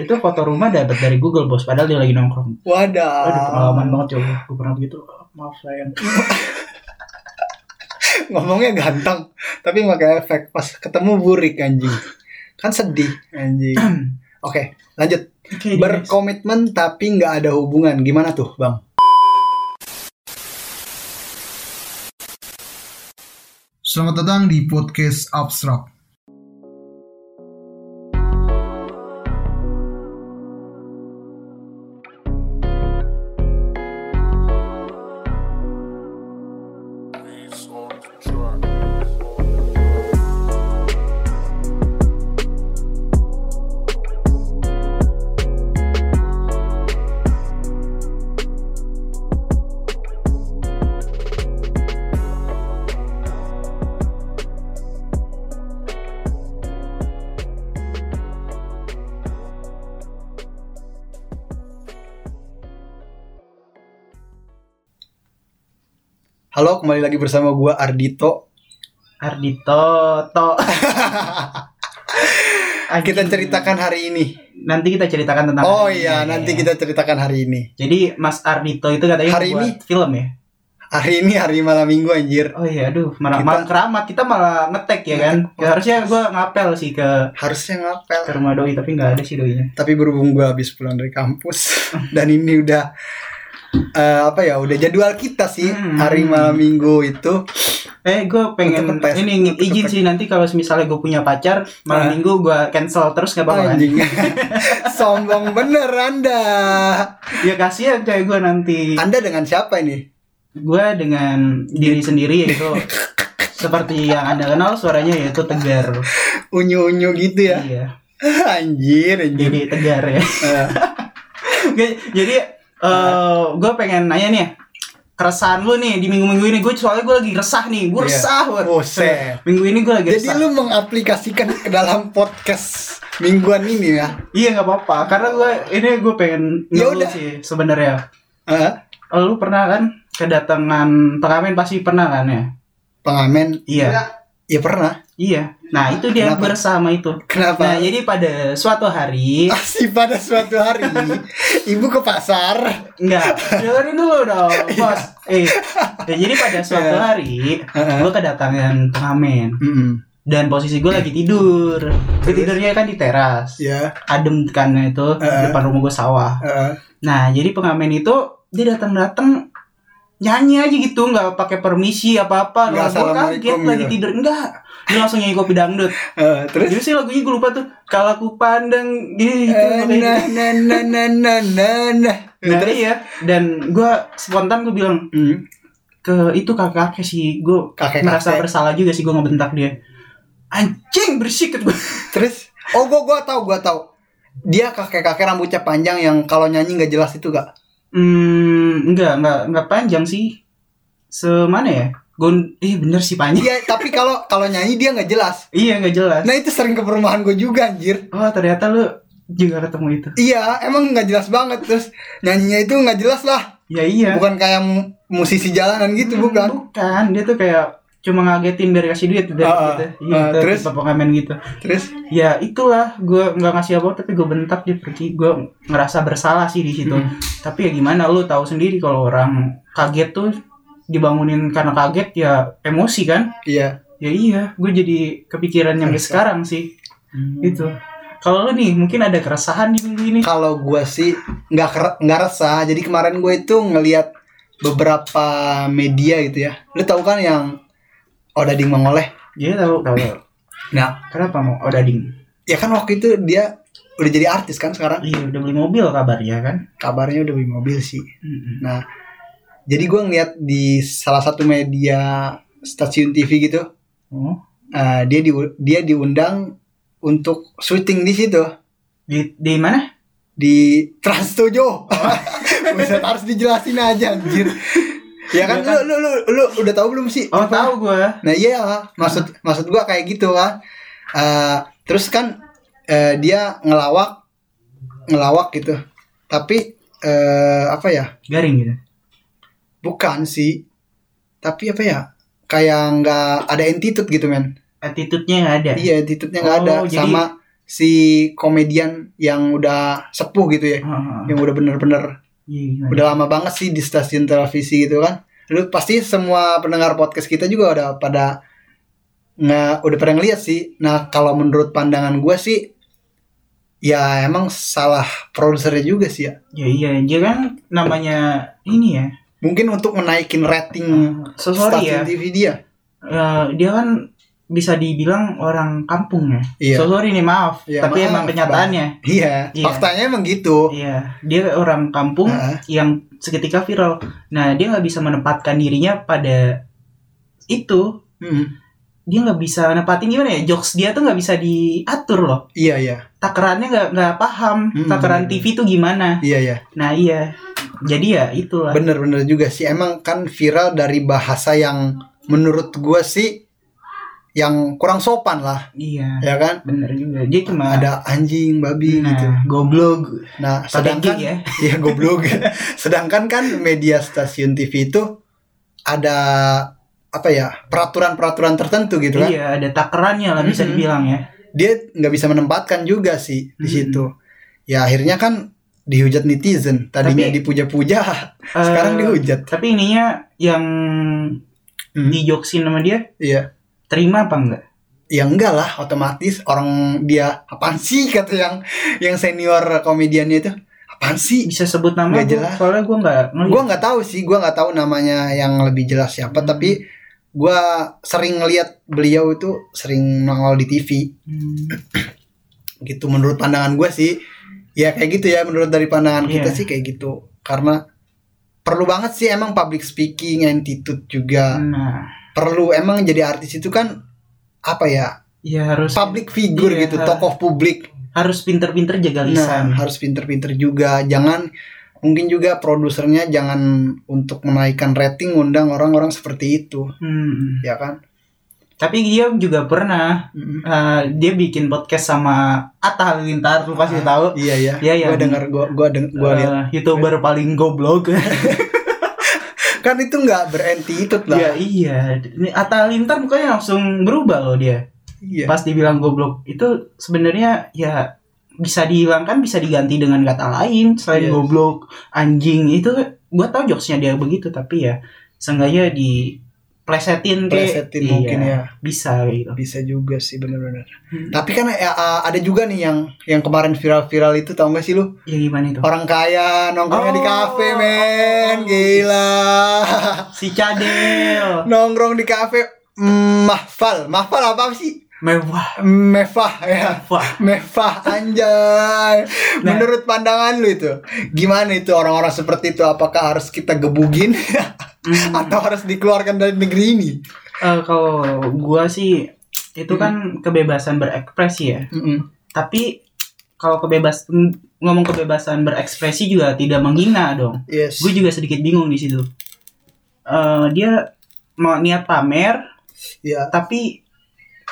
Itu foto rumah dapat dari Google bos, padahal dia lagi nongkrong. Wadah. Aduh pengalaman banget coba. Gue pernah begitu. Maaf sayang. Ngomongnya ganteng, tapi pakai efek pas ketemu burik anjing. Kan sedih anjing. Oke, lanjut. Oke, guys. Berkomitmen tapi nggak ada hubungan. Gimana tuh, Bang? Selamat datang di podcast Abstrak. Halo, kembali lagi bersama gua Ardito. Ardito to. Kita ceritakan hari ini. Nanti kita ceritakan tentang Oh hari iya, ini. nanti kita ceritakan hari ini. Jadi Mas Ardito itu katanya Hari buat ini? film ya. Hari ini hari malam minggu anjir. Oh iya, aduh, malah Kita- malam keramat kita malah ngetek ya kan. Ya, harusnya gue ngapel sih ke Harusnya ngapel. ke rumah doi tapi nggak ada sih doinya. Tapi berhubung gua habis pulang dari kampus dan ini udah eh, apa ya, udah jadwal kita sih Hmm. hari malam minggu itu. Eh, gue pengen ngetes, ini izin sih nanti kalau misalnya gue punya pacar malam Nah. minggu gue cancel terus gak apa-apa kan? Anjing. Sombong bener Anda. Ya kasihan kayak gue nanti. Anda dengan siapa ini? Gue dengan diri sendiri yaitu seperti yang anda kenal suaranya yaitu tegar. Unyu-unyu gitu ya. Iya. Anjir, anjir. Jadi tegar ya. Oke, jadi eh gue pengen nanya nih keresahan lu nih di minggu-minggu ini. Gue soalnya gue lagi resah nih. Gue Iya. resah banget. Buset. minggu ini gue lagi Jadi resah. lu mengaplikasikan ke dalam podcast mingguan ini ya? iya nggak apa-apa. Karena gue ini gue pengen Ya ngeluh sih sebenarnya. Eh, Oh, lu pernah kan? Kedatangan pengamen pasti pernah kan ya? Pengamen? iya. Ya pernah. Iya nah itu dia Kenapa? bersama itu Kenapa? nah jadi pada suatu hari Masih pada suatu hari ibu ke pasar. Enggak, dengerin dulu dong, bos. Eh, ya, jadi pada suatu Iya. hari, gue kedatangan pengamen. Mm-mm. dan posisi gue lagi tidur gue tidurnya kan di teras Ya. adem kan itu Heeh. depan rumah gue sawah eh, nah jadi pengamen itu dia datang datang nyanyi aja gitu nggak pakai permisi apa apa gue kaget lagi gitu. tidur enggak dia langsung nyanyi kopi dangdut eh, terus? jadi sih lagunya gue lupa tuh kalau aku pandang gitu pokoknya nah, gitu. nah, nah, nah, nah, nah, nah. nah Terus? iya dan gue spontan gue bilang Hmm, ke itu kakak kakek sih gue Kakek-kakek. merasa bersalah juga sih gue ngebentak dia anjing berisik gue Terus? Oh, gua gua tahu, gua tahu. Dia kakek-kakek rambutnya panjang yang kalau nyanyi nggak jelas itu gak? Hmm, enggak, enggak, enggak panjang sih. Semana ya? Gon, eh bener sih panjang. Iya, tapi kalau kalau nyanyi dia nggak jelas. iya, enggak jelas. Nah itu sering ke perumahan gue juga anjir. Oh, ternyata lu juga ketemu itu. Iya, emang nggak jelas banget terus nyanyinya itu nggak jelas lah. Ya iya. Bukan kayak mu- musisi jalanan gitu, Hmm, bukan? Bukan, dia tuh kayak cuma ngagetin biar kasih duit dari Ah, gitu. ah, Iya, ah, itu terus? pengamen gitu. Terus? Ya itulah, gue nggak ngasih apa tapi gue bentak dia pergi. Gue ngerasa bersalah sih di situ. Hmm. Tapi ya gimana, lu tahu sendiri kalau orang kaget tuh dibangunin karena kaget ya emosi kan? Iya. Ya iya, gue jadi kepikiran yang sekarang sih. Itu. Kalau lu nih mungkin ada keresahan di minggu ini. Kalau gue sih nggak nggak resah. Jadi kemarin gue itu ngelihat beberapa media gitu ya. Lu tahu kan yang Odading Mengoleh? Iya tahu tahu. Nah, Kenapa mau odading? ya kan waktu itu dia udah jadi artis kan sekarang. Iya udah beli mobil kabarnya kan. Kabarnya udah beli mobil sih. Mm-mm. Nah, jadi gue ngeliat di salah satu media stasiun TV gitu, Oh. eh, dia di dia diundang untuk syuting di situ Di di mana? di Trans 7. Buset, harus dijelasin aja anjir. Ya kan, Iya kan? Lu, lu lu lu udah tahu belum sih? Oh Apa? tahu gue. Nah, iya, maksud maksud gua kayak gitu kan. Eh, terus kan eh, dia ngelawak ngelawak gitu. Tapi eh apa ya? Garing gitu. Bukan sih. Tapi apa ya? Kayak nggak ada attitude gitu men. Attitude-nya nggak ada. Iya attitude-nya nggak Oh, ada. jadi- Sama si komedian yang udah sepuh gitu ya Heeh. yang udah bener-bener gimana? udah lama banget sih di stasiun televisi gitu kan lu pasti semua pendengar podcast kita juga udah pada nggak udah pada ngeliat sih nah kalau menurut pandangan gue sih ya emang salah produsernya juga sih ya Ya iya, dia kan namanya ini ya. Mungkin untuk menaikin rating So sorry ya. TV dia Eh, dia kan bisa dibilang orang kampung ya. Iya. So sorry nih maaf, Iya, tapi maaf, emang kenyataannya. iya Iya. faktanya emang gitu Iya, dia orang kampung Heeh. yang seketika viral. Nah, dia nggak bisa menempatkan dirinya pada itu. Mm, Dia nggak bisa nempatin gimana ya? Jokes dia tuh nggak bisa diatur loh. iya iya Takarannya nggak nggak paham. Hmm. Takaran TV tuh gimana? iya iya Nah iya. Jadi ya itulah. bener-bener juga sih emang kan viral dari bahasa yang menurut gue sih yang kurang sopan lah Iya. ya kan Bener juga. Dia cuma ada anjing babi nah, gitu goblok. nah sedangkan ya. ya goblok sedangkan kan media stasiun TV itu ada apa ya peraturan-peraturan tertentu gitu kan Iya, ada takarannya lah bisa Mhm. dibilang ya. dia nggak bisa menempatkan juga sih di Hmm. situ ya akhirnya kan dihujat netizen. Tadinya Tapi- dipuja-puja sekarang Eh, dihujat. Tapi ininya yang Hmm. dijoksin sama dia iya. terima apa enggak? ya enggak lah otomatis orang dia apaan sih? kata yang yang senior komediannya itu. Apaan sih? Bisa sebut nama gua, jelas. soalnya gue nggak gue nggak tahu sih gue nggak tahu namanya yang lebih jelas siapa Hmm. tapi gue sering ngelihat beliau itu sering nongol di TV Hmm, gitu menurut pandangan gue sih ya kayak gitu ya menurut dari pandangan kita Iya. sih kayak gitu karena perlu banget sih emang public speaking attitude juga nah, perlu emang jadi artis itu kan apa ya ya harus public figure Iya. gitu tokoh publik harus pinter-pinter jaga Nah, lisan. harus pinter-pinter juga. Jangan mungkin juga produsernya jangan untuk menaikkan rating undang orang-orang seperti itu, Hmm. ya kan? Tapi dia juga pernah Mm-mm. eh, dia bikin podcast sama Atta Halilintar, lu pasti tahu. Iya ya. Iya, iya. Gua dengar gua gua deng gua lihat. Eh, youtuber paling goblok. Kan itu nggak berentitude lah. ya iya. Ini Atta Halilintar mukanya langsung berubah loh dia. Iya. Pas dibilang goblok itu sebenarnya ya bisa dihilangkan bisa diganti dengan kata lain selain Yes. goblok anjing itu gua tau jokesnya dia begitu tapi ya seenggaknya di plesetin kayak Plesetin mungkin ya. bisa gitu Bisa juga sih bener-bener. Hmm. Tapi kan ya, ada juga nih yang yang kemarin viral-viral itu tau gak sih lu? ya gimana itu Orang kaya nongkrongnya di Oh. kafe, men. Gila. si Cadel Nongkrong di kafe. Mm, mahfal. Mahfal apa sih? Mewah Mewah ya. wah Mewah anjay. Nah. Menurut pandangan lu itu, gimana itu orang-orang seperti itu? Apakah harus kita gebugin Hmm. atau harus dikeluarkan dari negeri ini? Eh, kalau gua sih itu kan kebebasan berekspresi ya Mm-mm. tapi kalau kebebas ngomong kebebasan berekspresi juga tidak menghina dong Yes. gue juga sedikit bingung di situ Eh, dia mau niat pamer Ya. tapi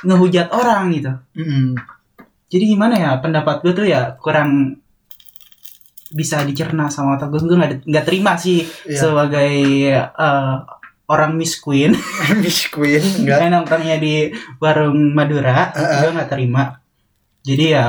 ngehujat orang gitu Mm-mm. jadi gimana ya pendapat gue tuh ya kurang bisa dicerna sama otak gue gue nggak nggak terima sih Iya. sebagai eh, orang Miss Queen Miss Queen enggak? nongkrongnya di warung Madura Heeh. gue nggak terima jadi ya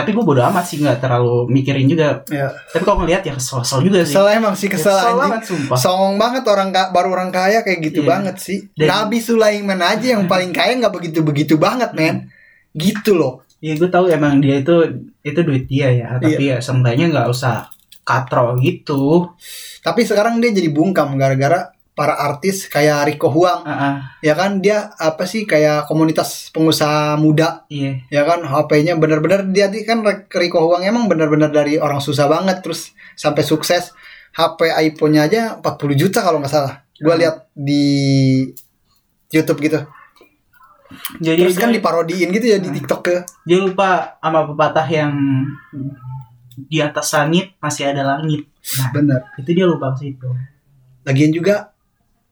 tapi gue bodo amat sih nggak terlalu mikirin juga Ya. tapi kalau ngeliat ya kesel-kesel juga sih Kesel emang sih kesel, anjing. banget sumpah Songong banget orang baru orang kaya kayak gitu Iya. banget sih. Dan- Nabi Sulaiman aja yang paling kaya nggak begitu-begitu banget, men. Gitu loh. ya gue tahu emang dia itu itu duit dia ya tapi Iya. ya seenggaknya nggak usah katro gitu Tapi sekarang dia jadi bungkam gara-gara para artis kayak Rico Huang Ah, ah, ya kan? Dia apa sih kayak komunitas pengusaha muda iya. ya kan? HP-nya benar-benar dia di- kan Rico Huang emang benar-benar dari orang susah banget terus sampai sukses. HP iPhone-nya aja 40 juta kalau nggak salah. Gue Hmm. lihat di YouTube gitu. Jadi terus kan dia, diparodiin gitu ya di Hmm. TikTok ke. Dia lupa sama pepatah yang di atas langit masih ada langit. Nah bener itu dia lupa ke situ. Lagian juga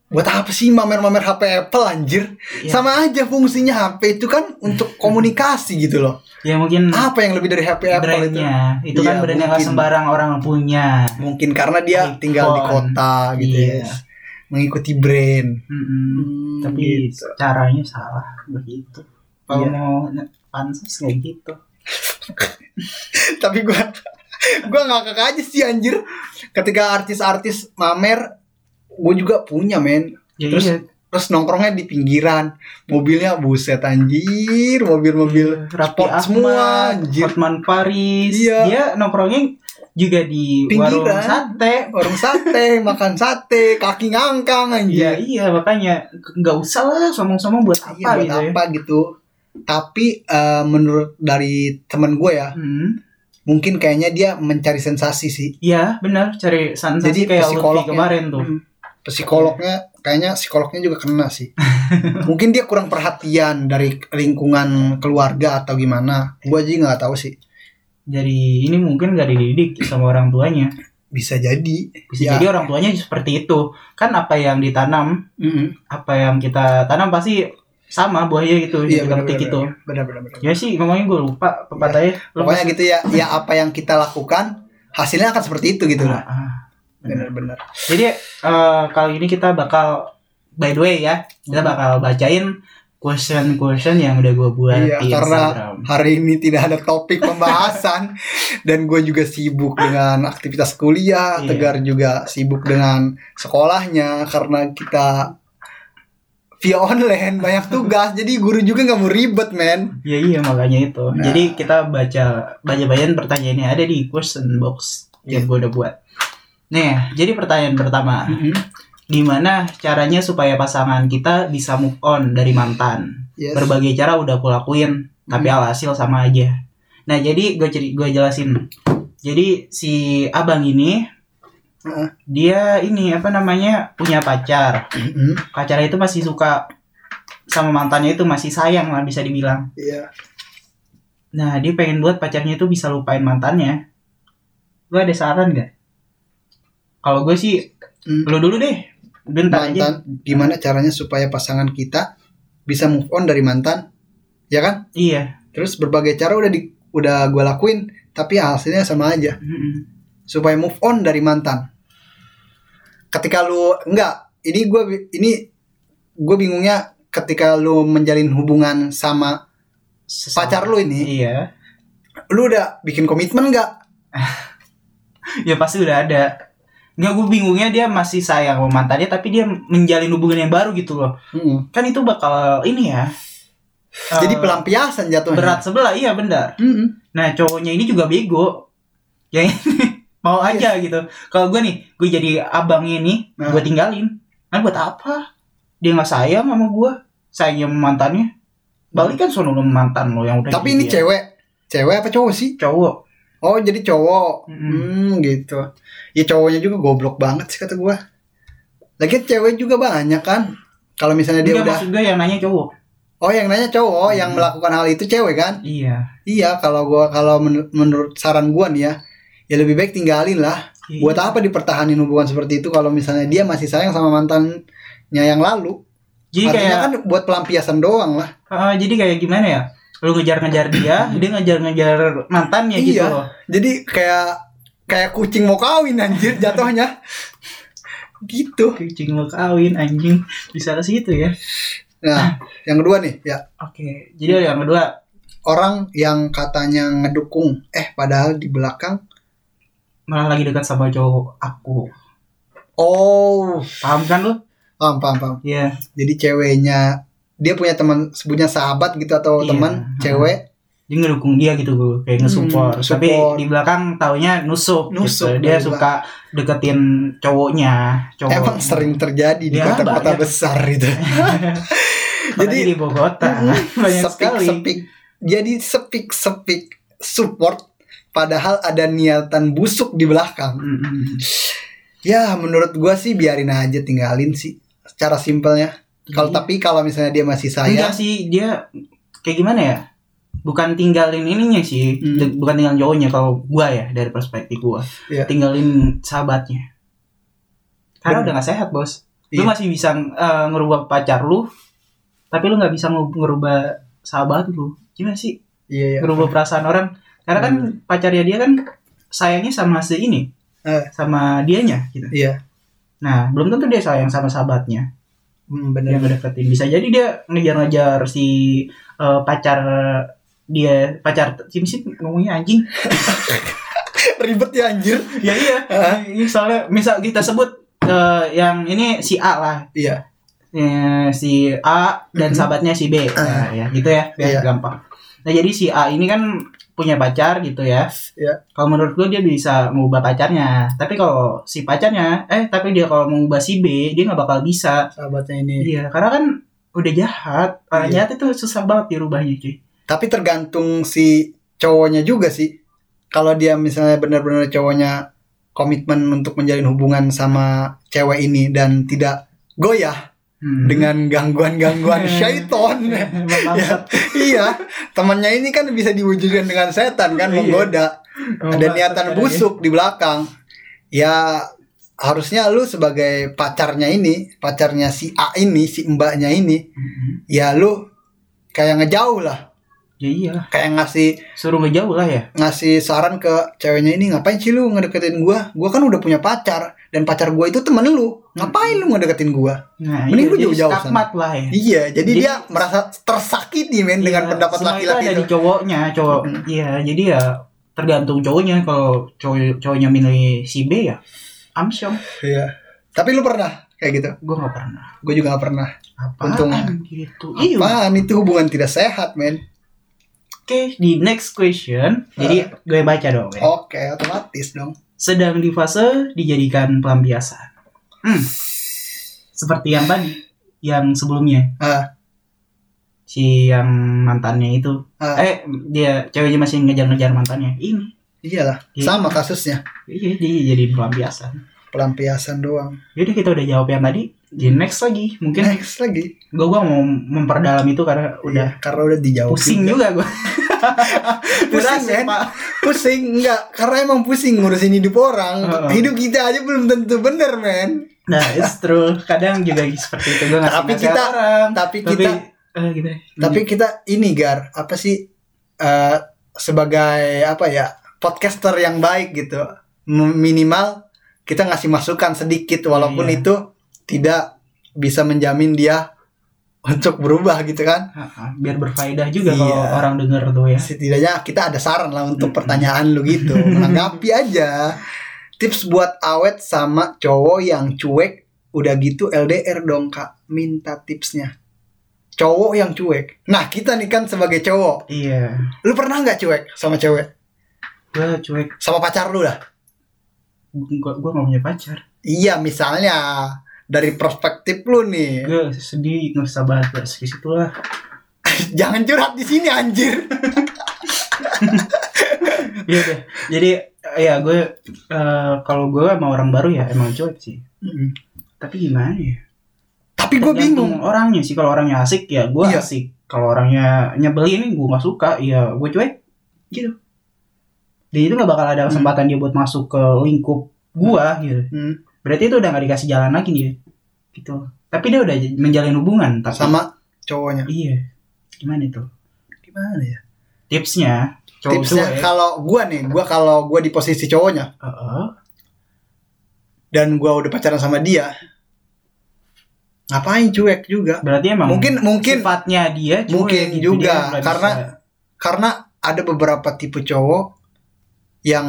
buat apa sih mamer-mamer HP Apple anjir Iya. sama aja fungsinya HP itu kan untuk komunikasi gitu loh ya mungkin apa yang lebih dari HP Apple itu brandnya itu kan Iya, brand yang nggak sembarang orang punya mungkin karena dia iPhone. tinggal di kota gitu Iya. ya mengikuti brand Mm-mm. Hmm, tapi gitu. caranya salah begitu kalau Iya. mau pansus kayak gitu Tapi gua gua ngakak aja sih anjir. Ketika artis-artis mamer, gua juga punya men. Ya, Terus iya. terus nongkrongnya di pinggiran. Mobilnya buset anjir, mobil-mobil Raffi sport Ahmad, semua anjir. Hotman Paris. Iya. Dia nongkrongnya juga di warung Pinggiran. sate. Orang sate, makan sate, kaki ngangkang Iya anjir. iya makanya nggak usah lah somong-somong buat apa Iya, buat gitu ya. apa gitu. Tapi eh, menurut dari temen gue ya, Hmm. mungkin kayaknya dia mencari sensasi sih. Iya benar cari sensasi Jadi kayak Lutfi psikolognya- kemarin tuh. Hmm. Psikolognya kayaknya psikolognya juga kena sih. mungkin dia kurang perhatian dari lingkungan keluarga atau gimana. Gue aja nggak tahu sih. Jadi ini mungkin gak dididik sama orang tuanya. Bisa jadi. Bisa Ya. jadi orang tuanya seperti itu. Kan apa yang ditanam, Mm-mm. apa yang kita tanam pasti sama buahnya gitu, Iya benar petik itu. benar benar. Ya sih, ngomongnya gue lupa pepatahnya. Lu Pokoknya gitu ya. Ya apa yang kita lakukan hasilnya akan seperti itu gitu Ah, ah. Benar benar. Jadi eh, kali ini kita bakal by the way ya, kita bakal bacain question-question yang udah gue buat Iya, di karena Instagram. hari ini tidak ada topik pembahasan dan gue juga sibuk dengan aktivitas kuliah, Iya. Tegar juga sibuk dengan sekolahnya karena kita via online banyak tugas, jadi guru juga nggak mau ribet men. Iya iya makanya itu. Nah. Jadi kita baca baca-bacaan pertanyaannya ada di question box yang Iya. gue udah buat. Nih, jadi pertanyaan pertama. Gimana caranya supaya pasangan kita bisa move on dari mantan? Yes. Berbagai cara udah aku lakuin, tapi Hmm. alhasil sama aja. Nah, jadi gue ceri gue jelasin. Jadi si abang ini Heeh. dia ini apa namanya punya pacar. Mm-mm. Pacarnya itu masih suka sama mantannya itu masih sayang lah bisa dibilang. Iya. Nah, dia pengen buat pacarnya itu bisa lupain mantannya. Gue ada saran gak? Kalau gue sih, Hmm. lu dulu deh. Bentar aja. Mantan, gimana caranya supaya pasangan kita bisa move on dari mantan? Ya kan? Iya. Terus berbagai cara udah di udah gue lakuin, tapi hasilnya sama aja. Mm-mm. supaya move on dari mantan. Ketika lu enggak, ini gue ini gue bingungnya ketika lu menjalin hubungan sama Sesama- pacar lu ini, Iya. lu udah bikin komitmen enggak? Ya pasti udah ada. Nggak gue bingungnya dia masih sayang sama mantannya tapi dia menjalin hubungan yang baru gitu loh. Kan itu bakal ini ya. Jadi eh, pelampiasan jatuhnya. berat sebelah iya benar. Mm-mm. Nah cowoknya ini juga bego. Ini mau aja gitu. Kalau gue nih, gue jadi abangnya nih, Nah. gue tinggalin. Nah buat apa? Dia nggak sayang sama gue, sayang sama mantannya. Balikan sono lu sama mantan lo yang udah. Tapi ini jadian. cewek, cewek apa cowok sih? cowok. Oh jadi cowok. Mm-mm. Hmm gitu. Ya cowoknya juga goblok banget sih kata gue. Lagi cewek juga banyak kan. Kalau misalnya dia Dia udah, maksud gue yang nanya cowok. oh yang nanya cowok yang Hmm. melakukan hal itu cewek kan? Iya. Iya, kalau gua kalau men- menurut saran gua nih ya, ya lebih baik tinggalin lah. Iya. Buat apa dipertahanin hubungan seperti itu kalau misalnya dia masih sayang sama mantannya yang lalu? Jadi Artinya kayak kan buat pelampiasan doang lah. eh, jadi kayak gimana ya? Lu ngejar-ngejar dia, dia ngejar-ngejar mantannya gitu Iya. loh. Jadi kayak kayak kucing mau kawin anjir jatuhnya. gitu. Kucing mau kawin anjing bisa ke situ ya. Nah, yang kedua nih, ya Oke, jadi yang kedua orang yang katanya ngedukung, eh padahal di belakang, malah lagi dekat sama cowok aku. oh, Paham kan lu? paham paham paham. Iya. Jadi ceweknya dia punya teman sebutnya sahabat gitu atau Iya. teman cewek Dia ngedukung dia gitu gue, kayak nge-support. Hmm, Tapi di belakang taunya nusuk. Nusuk, gitu. Dia suka deketin cowoknya. Cowok. Emang sering terjadi di Ya, kota-kota besar itu. Jadi di Bogota banyak sepik sekali. sepik. Jadi sepik sepik support padahal ada niatan busuk di belakang. Mm-mm. Ya menurut gua sih biarin aja tinggalin sih. Secara simpelnya. Kalau tapi kalau misalnya dia masih Enggak sayang, sih dia kayak gimana ya? Bukan tinggalin ininya sih, Hmm. bukan tinggalin cowoknya kalau gua ya dari perspektif gua. Iya. Tinggalin sahabatnya. Karena Bener. udah gak sehat, Bos. Lu Iya. masih bisa eh, ngerubah pacar lu, tapi lu nggak bisa nge- ngerubah sahabat lu. Gimana sih iya, iya. ngerubah perasaan orang? Karena kan pacarnya dia kan sayangnya sama si ini, Eh. sama dianya gitu. Iya. Nah, belum tentu dia sayang sama sahabatnya. Hmm, yang bener. ngedeketin bisa jadi dia ngejar-ngejar si eh, pacar dia pacar Kim sih ngomongnya anjing Ribet ya anjir. ya iya ini soalnya misal kita sebut eh, yang ini si A lah Iya. Eh, si A dan Mhm. sahabatnya si B Nah, ya gitu ya biar Iya. gampang nah jadi si A ini kan punya pacar gitu ya Iya. kalau menurut gue dia bisa mengubah pacarnya tapi kalau si pacarnya eh tapi dia kalau mengubah si B dia nggak bakal bisa Sahabatnya ini. iya karena kan udah jahat orang Iya. jahat itu susah banget dirubahnya cuy Tapi tergantung si cowoknya juga sih. Kalau dia misalnya benar-benar cowoknya komitmen untuk menjalin hubungan sama cewek ini dan tidak goyah Hmm. dengan gangguan-gangguan syaiton. Emang Ya, iya, temannya ini kan bisa diwujudkan dengan setan kan Iya. menggoda. Emang Ada niatan busuk di belakang. Ya harusnya lu sebagai pacarnya ini, pacarnya si A ini, si mbaknya ini, ya. Mhm. ya lu kayak ngejauh lah, ya iya kayak ngasih suruh ngejauh lah ya ngasih saran ke ceweknya ini ngapain sih lu ngedeketin gua? Gua kan udah punya pacar dan pacar gua itu temen lu. Ngapain lu ngedeketin gua? nah Mending iya, lu jauh-jauh sana. lah ya Iya, jadi, Jadi- dia merasa tersakiti men dengan Iya, pendapat semua laki-laki itu ada di cowoknya cowok iya jadi ya tergantung cowoknya kalau cowok cowoknya milih si B ya amsyong Iya. Tapi lu pernah kayak gitu? gue nggak pernah Gue juga gak pernah. apaan Untung. gitu iya Apaan itu hubungan tidak sehat, men? Oke di next question jadi gue baca dong ya. Oke, otomatis dong. sedang di fase dijadikan pelampiasan hmm. seperti yang tadi yang sebelumnya Ah, si yang mantannya itu ah, eh dia ceweknya masih ngejar-ngejar mantannya ini iyalah, Iya. sama kasusnya. iya dia jadi pelampiasan Pelampiasan doang. Yaudah kita udah jawab yang tadi. Jadi next lagi. Mungkin Next lagi. gue gua mau memperdalam itu karena udah Iya, karena udah dijawab. pusing juga gue. Pusing, men. Pusing enggak, karena emang pusing ngurusin hidup orang. Heeh. Hidup kita aja belum tentu bener, men. Nah, it's true. Kadang juga seperti itu gue ngasih Tapi kita- orang. Tapi Tapi kita eh, gimana? tapi kita ini Gar, apa sih eh, sebagai apa ya? podcaster yang baik gitu. Minimal kita ngasih masukan sedikit walaupun Iya. itu tidak bisa menjamin dia untuk berubah gitu kan. Biar berfaedah juga Iya. kalau orang denger tuh ya. setidaknya kita ada saran lah untuk pertanyaan lu gitu menanggapi aja tips buat awet sama cowok yang cuek udah gitu LDR dong kak minta tipsnya cowok yang cuek nah kita nih kan sebagai cowok Iya. lu pernah nggak cuek sama cewek Gue cuek. sama pacar lu lah Gue gue gak punya pacar. iya misalnya dari perspektif lu nih Gue sedih nggak bahas bahas ke situ lah. jangan curhat di sini anjir Iya deh. Jadi ya gue eh, kalau gue sama orang baru ya emang cuek sih. Mm. Tapi gimana ya? tapi gue bingung orangnya sih kalau orangnya asik ya gue Iya. asik kalau orangnya nyebelin gue nggak suka ya gue cuek gitu dan itu nggak bakal ada kesempatan dia buat masuk ke lingkup gue gitu Hmm, berarti itu udah nggak dikasih jalan lagi dia. Gitu. Tapi dia udah menjalin hubungan tapi sama cowoknya. Iya. Gimana itu? Gimana ya? Tipsnya cowok tipsnya cuek kalau gue nih gue kalau gue di posisi cowoknya Heeh. dan gua udah pacaran sama dia ngapain cuek juga? Berarti emang mungkin mungkin sifatnya dia cuek mungkin gitu. juga, Dia karena- bisa- karena ada beberapa tipe cowok yang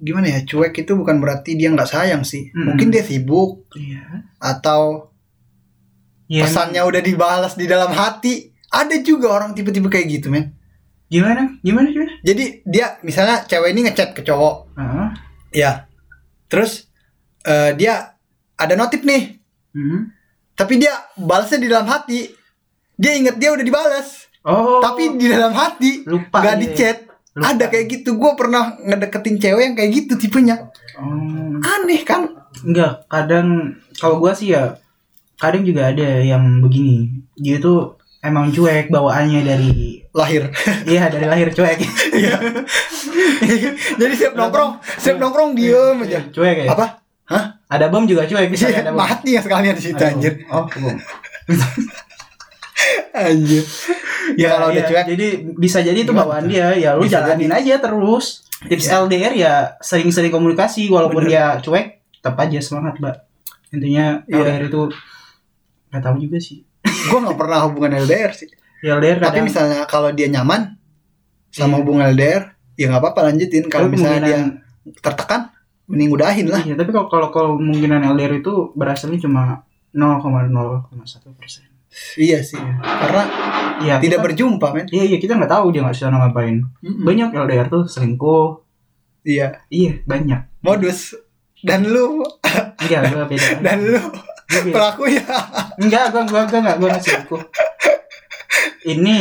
gimana ya cuek itu bukan berarti dia nggak sayang sih. Mm-mm. mungkin dia sibuk iya. atau Iya, pesannya udah dibalas di dalam hati. Ada juga orang tipe-tipe kayak gitu men. Gimana? Gimana gimana? Jadi dia misalnya cewek ini ngechat ke cowok. Heeh. ya terus eh, dia ada notif nih. Hmm. tapi dia balasnya di dalam hati. Dia inget dia udah dibalas. Oh. Tapi di dalam hati lupa gak dia. di chat Lupa. ada kayak gitu gue pernah ngedeketin cewek yang kayak gitu tipenya Oh, aneh kan enggak, kadang kalau gua sih ya kadang juga ada yang begini. Dia tuh emang cuek bawaannya dari lahir iya dari lahir cuek. Iya. jadi siap nongkrong siap nongkrong diem aja Cuek ya. apa hah Ada bom juga cuek bisa ada bom. mati ya sekalian di situ Ada anjir Oh, bom. anjir ya, kalau udah iya. cuek Jadi bisa jadi itu bawaan dia. Ya lu Bisa jalanin aja terus. Tips Iya. LDR ya sering-sering komunikasi walaupun Bener. dia cuek, tetap aja semangat, Mbak. Intinya Iya. LDR itu nggak tahu juga sih. gue nggak pernah hubungan LDR sih Ya LDR tapi kadang misalnya kalau dia nyaman sama Iya. hubungan LDR ya nggak apa-apa lanjutin kalau Tapi misalnya dia tertekan mending udahin lah Iya, tapi kalau kalau kalau kemungkinan LDR itu berasalnya cuma 0,01 persen. Iya sih karena Iya. tidak kita- berjumpa men Iya iya kita nggak tahu dia nggak sana ngapain. Mm-mm. Banyak LDR tuh selingkuh. iya Iya banyak. modus dan lu Enggak gue beda. dan lu Gua beda. pelakunya Enggak gue gue gue nggak gue selingkuh. Ini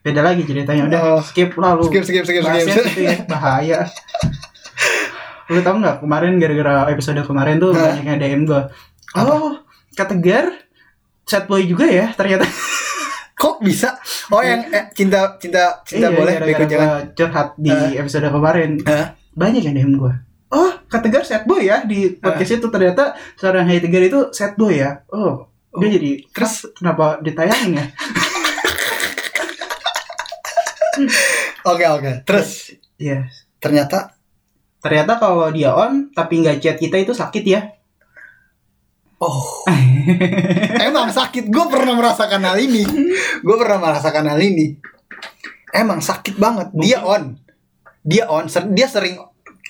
beda lagi ceritanya udah Oh. skip lah lu. skip skip skip Bahasnya skip gitu ya, bahaya. Lu tau nggak kemarin gara-gara episode kemarin tuh banyak yang DM gue. Oh kata Gar chat boy juga ya ternyata. kok bisa oh yang eh, cinta cinta cinta Iya, boleh gara-gara bego jangan curhat di Eh. episode kemarin. Hah? Banyak yang DM gue. Oh, kata Gar sad boy ya di podcast itu ternyata seorang Hai Tegar itu sad boy ya. Oh, dia Oh. jadi terus kenapa ditayangin ya? oke oke terus Iya. ternyata Ternyata kalau dia on tapi nggak chat kita itu sakit ya. Oh. Emang sakit. Gue pernah merasakan hal ini. Gue pernah merasakan hal ini. Emang sakit banget. Dia on. Dia on. Ser- dia sering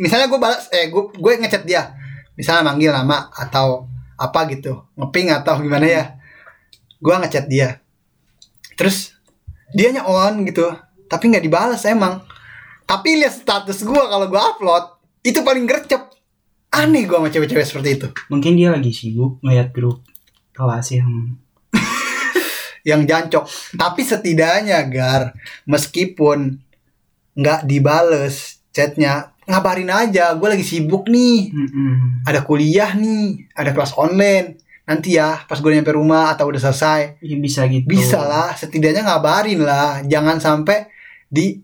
misalnya gue balas eh gue gue ngechat dia. Misalnya manggil nama atau apa gitu. Ngeping atau gimana ya. Gue ngechat dia. Terus dianya on gitu. Tapi nggak dibalas emang. Tapi lihat status gue kalau gue upload itu paling gercep aneh gue sama cewek-cewek seperti itu Mungkin dia lagi sibuk ngeliat grup kelas yang yang jancok. Tapi setidaknya Gar, meskipun nggak dibales chatnya, ngabarin aja. Gue lagi sibuk nih, Mm-mm. ada kuliah nih, ada kelas online. Nanti ya, pas gue nyampe rumah atau udah selesai, Ya, bisa gitu. bisa lah. Setidaknya ngabarin lah. Jangan sampai di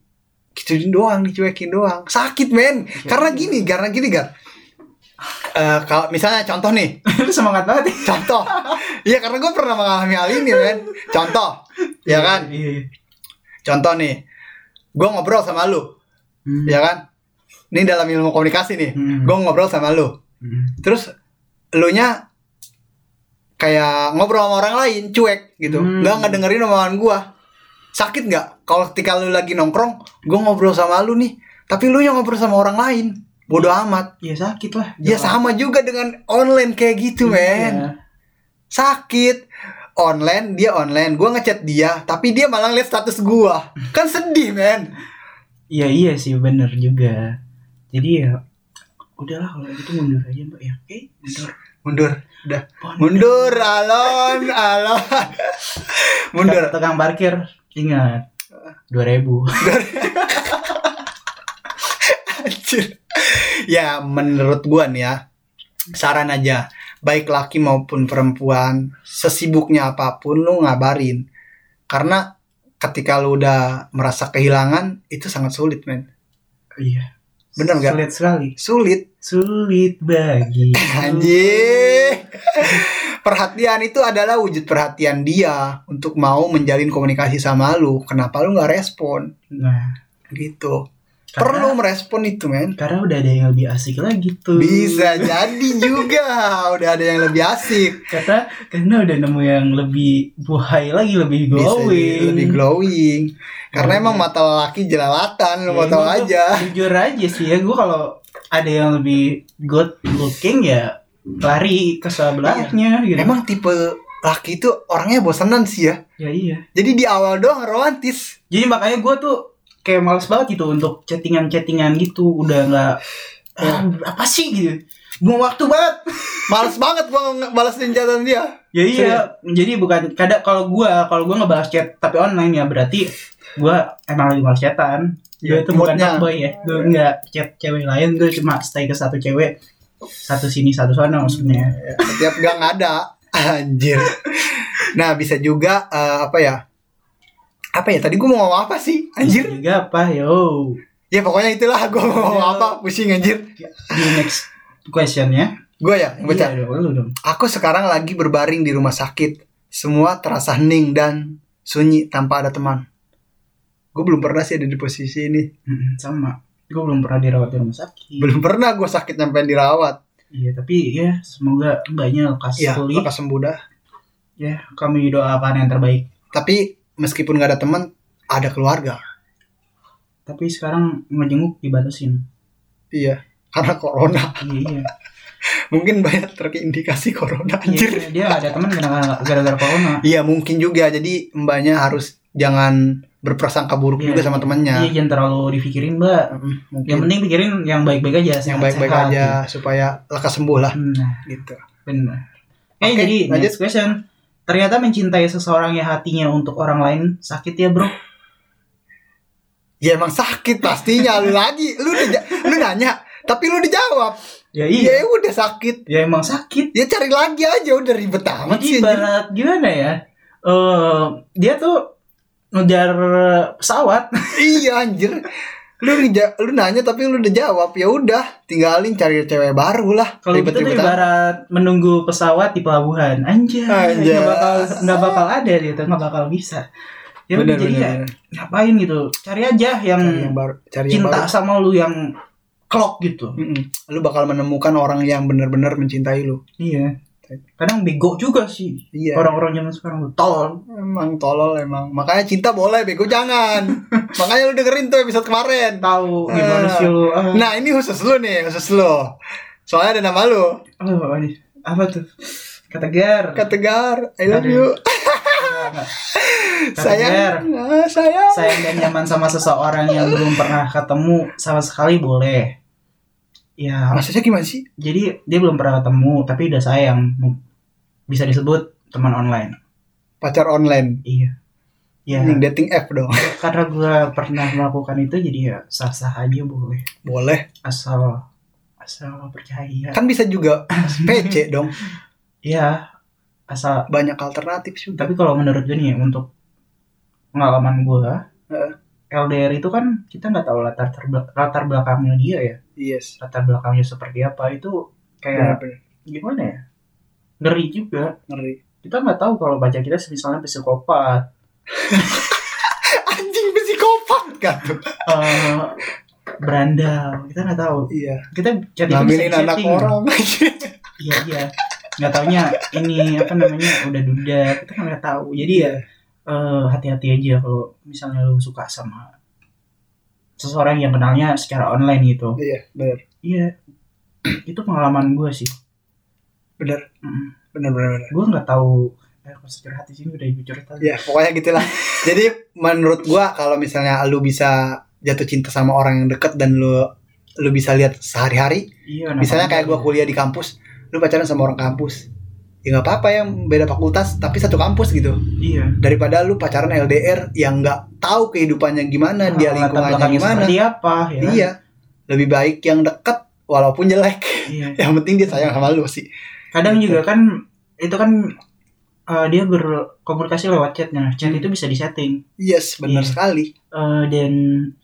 gituin doang, dicuekin doang. Sakit men. Karena gini, karena gini Gar. Eh, kalau misalnya contoh nih, Lu semangat banget. ya. contoh. Iya karena gue pernah mengalami hal ini men. Contoh, ya kan? Iya. Contoh nih, gue ngobrol sama lu, Hmm. ya kan? Ini dalam ilmu komunikasi nih, Hmm. gue ngobrol sama lu, Hmm. terus lu nya kayak ngobrol sama orang lain, cuek gitu, Hmm. nggak nggak dengerin omongan gue, sakit nggak? Kalau ketika lu lagi nongkrong, gue ngobrol sama lu nih, tapi lu yang ngobrol sama orang lain, bodoh amat. Ya sakit lah. Ya sama juga dengan online kayak gitu, men. Iya. Sakit. Online, dia online, gue ngechat dia, tapi dia malah lihat status gua. Kan sedih, men. Iya iya sih bener juga. Jadi ya udahlah kalau gitu mundur aja mbak ya. Oke mundur. Mundur, udah. Mundur. Mundur, alon, alon. Mundur. Tukang parkir ingat dua ribu. Anjir. ya, menurut gua nih ya, saran aja, baik laki maupun perempuan, sesibuknya apa pun lu ngabarin. Karena ketika lu udah merasa kehilangan, itu sangat sulit, men. Iya. Bener nggak? Sulit sekali. Sulit. Sulit bagi. Anjir. Perhatian itu adalah wujud perhatian dia untuk mau menjalin komunikasi sama lu. Kenapa lu nggak respon? Nah, Gitu. Karena- Perlu merespon itu, men. karena udah ada yang lebih asik lagi tuh. Bisa jadi juga. Udah ada yang lebih asik. Karena karena udah nemu yang lebih buhay lagi, lebih Bisa glowing. jadi lebih glowing. Karena Glowing. emang mata lelaki jelalatan, Ya, mau gua aja. Jujur aja sih ya, gue kalau ada yang lebih good looking ya lari ke sebelahnya gitu. Emang tipe laki itu orangnya bosenan sih ya. Ya iya. Jadi di awal doang romantis. Jadi makanya gue tuh kayak males banget gitu untuk chattingan-chattingan gitu. Udah nggak ah, apa sih gitu. Buang waktu banget. Males banget gua ngebalesin catatan dia. Ya iya. Jadi bukan kadang kalau gue kalau gue ngebahas chat tapi online ya berarti gue emang lagi males chatan. Ya, itu bukan boy ya. Gue nggak chat cewek lain. Gue cuma stay ke satu cewek. Satu sini satu sana maksudnya. Ya, setiap gang ada anjir nah bisa juga eh, apa ya apa ya tadi gue mau ngomong apa sih anjir juga apa yo. ya pokoknya itulah gue mau ngomong Ya. apa pusing anjir Di next questionnya. gue ya yang baca Iya, dong, lu dong. aku sekarang lagi berbaring di rumah sakit semua terasa hening dan sunyi tanpa ada teman gue belum pernah sih ada di posisi ini sama. Gue belum pernah dirawat di rumah sakit. belum pernah gue sakit sampai dirawat Iya, tapi ya semoga mbaknya lekas ya pulih. lekas sembuh dah Ya, kami doakan yang terbaik. tapi meskipun gak ada teman ada keluarga tapi sekarang ngejenguk dibatasin Iya, karena corona. iya iya Mungkin banyak terindikasi corona Iya, anjir. iya, dia ada teman gara-gara corona Iya, mungkin juga. Jadi mbaknya harus jangan berprasangka buruk Iya. juga sama temannya. iya jangan terlalu dipikirin mbak Mungkin yang penting pikirin yang baik-baik aja yang baik-baik aja supaya lekas sembuh lah gitu. nah gitu. benar eh Oke, jadi lanjut. next question ternyata mencintai seseorang yang hatinya untuk orang lain sakit ya bro Ya emang sakit pastinya lu lagi. Lu lu nanya, tapi lu dijawab. ya Ya udah sakit. ya emang sakit Ya cari lagi aja udah ribet amat sih. ibarat gimana ya? Eh dia tuh ngejar pesawat. iya anjir. Lu lu nanya tapi lu udah jawab. Ya udah, tinggalin cari cewek baru lah. Kalau gitu tuh ibarat menunggu pesawat di pelabuhan. Anjay, nggak bakal nggak bakal ada gitu, nggak bakal bisa. Ya Bener, jadi bener, ya bener. ngapain gitu? Cari aja yang, Cari yang baru, cari yang cinta baru. sama lu yang klok gitu. Mm-mm. Lu bakal menemukan orang yang benar-benar mencintai lu. Iya. Kadang bego juga sih. Iya. Orang-orang zaman sekarang tuh tolol. Emang tolol emang. Makanya cinta boleh, bego jangan. Makanya lu dengerin tuh episode kemarin. Tahu gimana Ah. sih lu? Ah. Nah, ini khusus lu nih, khusus lu. Soalnya ada nama lu. Oh, ini apa tuh? Kata Gar. Kak Tegar, I love you. Sayang, ah, sayang. sayang dan nyaman sama seseorang yang belum pernah ketemu sama sekali boleh. Ya, Maksudnya gimana sih? jadi dia belum pernah ketemu tapi udah sayang. Bisa disebut teman online. Pacar online. Iya. Ya, Yang dating app dong. karena gue pernah melakukan itu jadi ya sah-sah aja boleh. Boleh. Asal asal percaya. Kan bisa juga PC dong. Iya, asal Banyak alternatif juga. tapi kalau menurut gue nih untuk pengalaman gue Heeh. LDR itu kan kita nggak tahu latar latar belakangnya dia ya Yes. latar belakangnya seperti apa itu kayak Bener-bener. gimana ya? Ngeri juga. Ngeri. kita nggak tahu kalau pacar kita misalnya psikopat. Anjing psikopat kan eh berandal. Kita nggak tahu. Iya. kita jadi Ngambilin anak orang. iya iya. Nggak taunya ini apa namanya udah duda. Kita nggak tahu. Jadi ya eh, hati-hati aja kalau misalnya lu suka sama seseorang yang kenalnya secara online gitu Iya, bener. iya itu pengalaman gue sih Bener. Mm. Bener bener bener. gue nggak tahu eh, kalau curhat di sini udah ibu curhat. Ya, pokoknya gitulah. Jadi menurut gua kalau misalnya lu bisa jatuh cinta sama orang yang deket dan lu lu bisa lihat sehari-hari, iya misalnya kayak gua kuliah di kampus, lu pacaran sama orang kampus. Ya nggak apa-apa yang beda fakultas tapi satu kampus gitu. iya Daripada lu pacaran LDR yang nggak tahu kehidupannya gimana, dia Latar lingkungannya gimana. apa ya kan? Iya. Lebih baik yang deket walaupun jelek. iya yang penting dia sayang sama lu sih. kadang Gitu. juga kan itu kan eh, dia berkomunikasi lewat chat nah chat Hmm. itu bisa disetting Yes, benar Iya. sekali. Eh, dan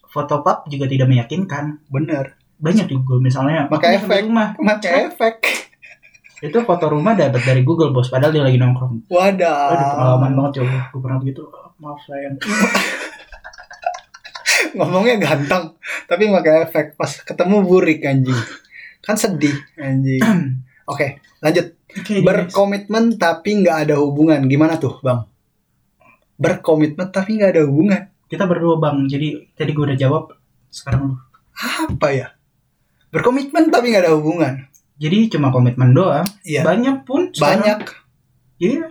foto pub juga tidak meyakinkan Bener. banyak Google misalnya Pakai efek. Pakai efek. Itu foto rumah dapat dari Google bos padahal dia lagi nongkrong. Wadah. Aduh pengalaman banget coba gue pernah begitu. Maaf sayang. Ngomongnya ganteng tapi pakai efek. Pas ketemu burik anjing. Kan sedih anjing. Oke lanjut. Oke, next. berkomitmen tapi nggak ada hubungan. Gimana tuh bang? Berkomitmen tapi nggak ada hubungan. Kita berdua bang. Jadi tadi gue udah jawab. Sekarang lu. Apa ya? Berkomitmen tapi nggak ada hubungan jadi cuma komitmen doang iya banyak pun sekarang. banyak Iya.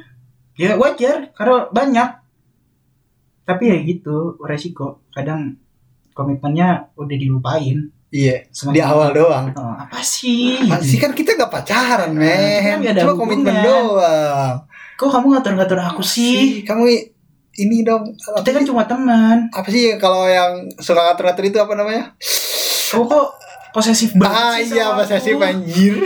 Ya wajar karena banyak. Tapi ya gitu, resiko. Kadang komitmennya udah dilupain. iya Semakin di awal doang Oh, apa sih? Masih kan kita nggak pacaran Nah, men ada cuma komitmen doang Kok kamu ngatur-ngatur aku sih? Ih, kamu ini dong Kita kan cuma teman. apa sih kalau yang suka ngatur-ngatur itu apa namanya kok posesif banget ah sih iya bahasa aku? anjir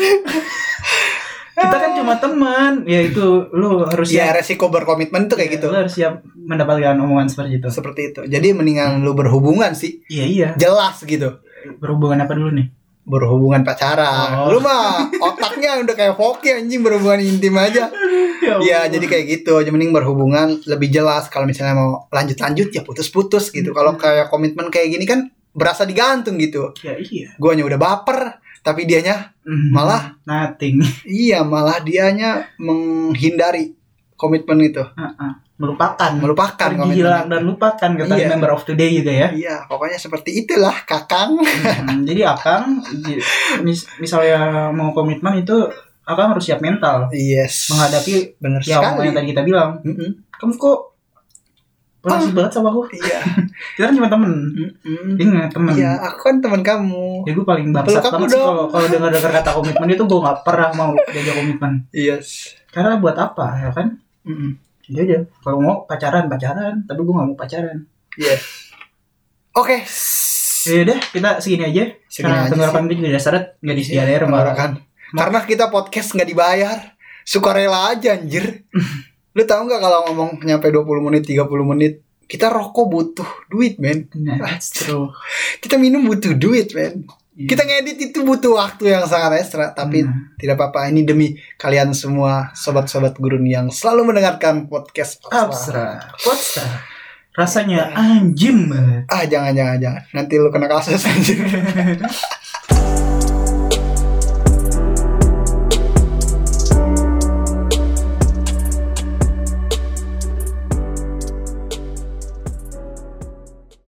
Kita kan cuma teman. Ya itu lu harus ya siap. resiko berkomitmen tuh kayak Ya, gitu Lu harus siap mendapatkan omongan seperti itu. seperti itu jadi mendingan lu berhubungan sih Iya iya. jelas gitu Berhubungan apa dulu nih? berhubungan pacaran Oh. lu mah otaknya udah kayak Foki anjing berhubungan intim aja ya jadi kayak gitu jadi mending berhubungan lebih jelas kalau misalnya mau lanjut lanjut ya putus putus gitu kalau kayak komitmen kayak gini kan berasa digantung gitu ya iya. guanya udah baper tapi dianya Mhm. Malah? nothing. iya malah dianya menghindari komitmen itu Heeh. melupakan melupakan komitmen hilang dan lupakan kata Iya. member of today juga ya iya pokoknya seperti itulah kakang Hmm, jadi akang mis- misalnya mau komitmen itu akang harus siap mental yes menghadapi bener ya sekali yang tadi kita bilang Mm-mm. kamu kok Ah. banget sama aku iya kita kan cuma temen Mm-mm. ingat temen iya aku kan teman kamu ya gue paling bangsat banget sih kalau kalau dengar dengar kata komitmen itu gue nggak pernah mau diajak komitmen yes karena buat apa ya kan Mm-mm. ya aja kalau mau pacaran pacaran tapi gue nggak mau pacaran Iya. Oke. ya udah kita segini aja Segini karena tenggorokan gue juga seret nggak disediain air sama kan. Karena kita podcast nggak dibayar. Sukarela aja anjir. Lu tahu nggak kalau ngomong nyampe 20 menit, 30 menit, kita rokok butuh duit, men. nah true Kita minum butuh duit, men. Iya. Kita ngedit itu butuh waktu yang sangat ekstra, tapi Hmm. tidak apa-apa. Ini demi kalian semua sobat-sobat gurun yang selalu mendengarkan podcast What's that? rasanya anjim banget Ah, jangan jangan jangan. Nanti lu kena kasus anjir.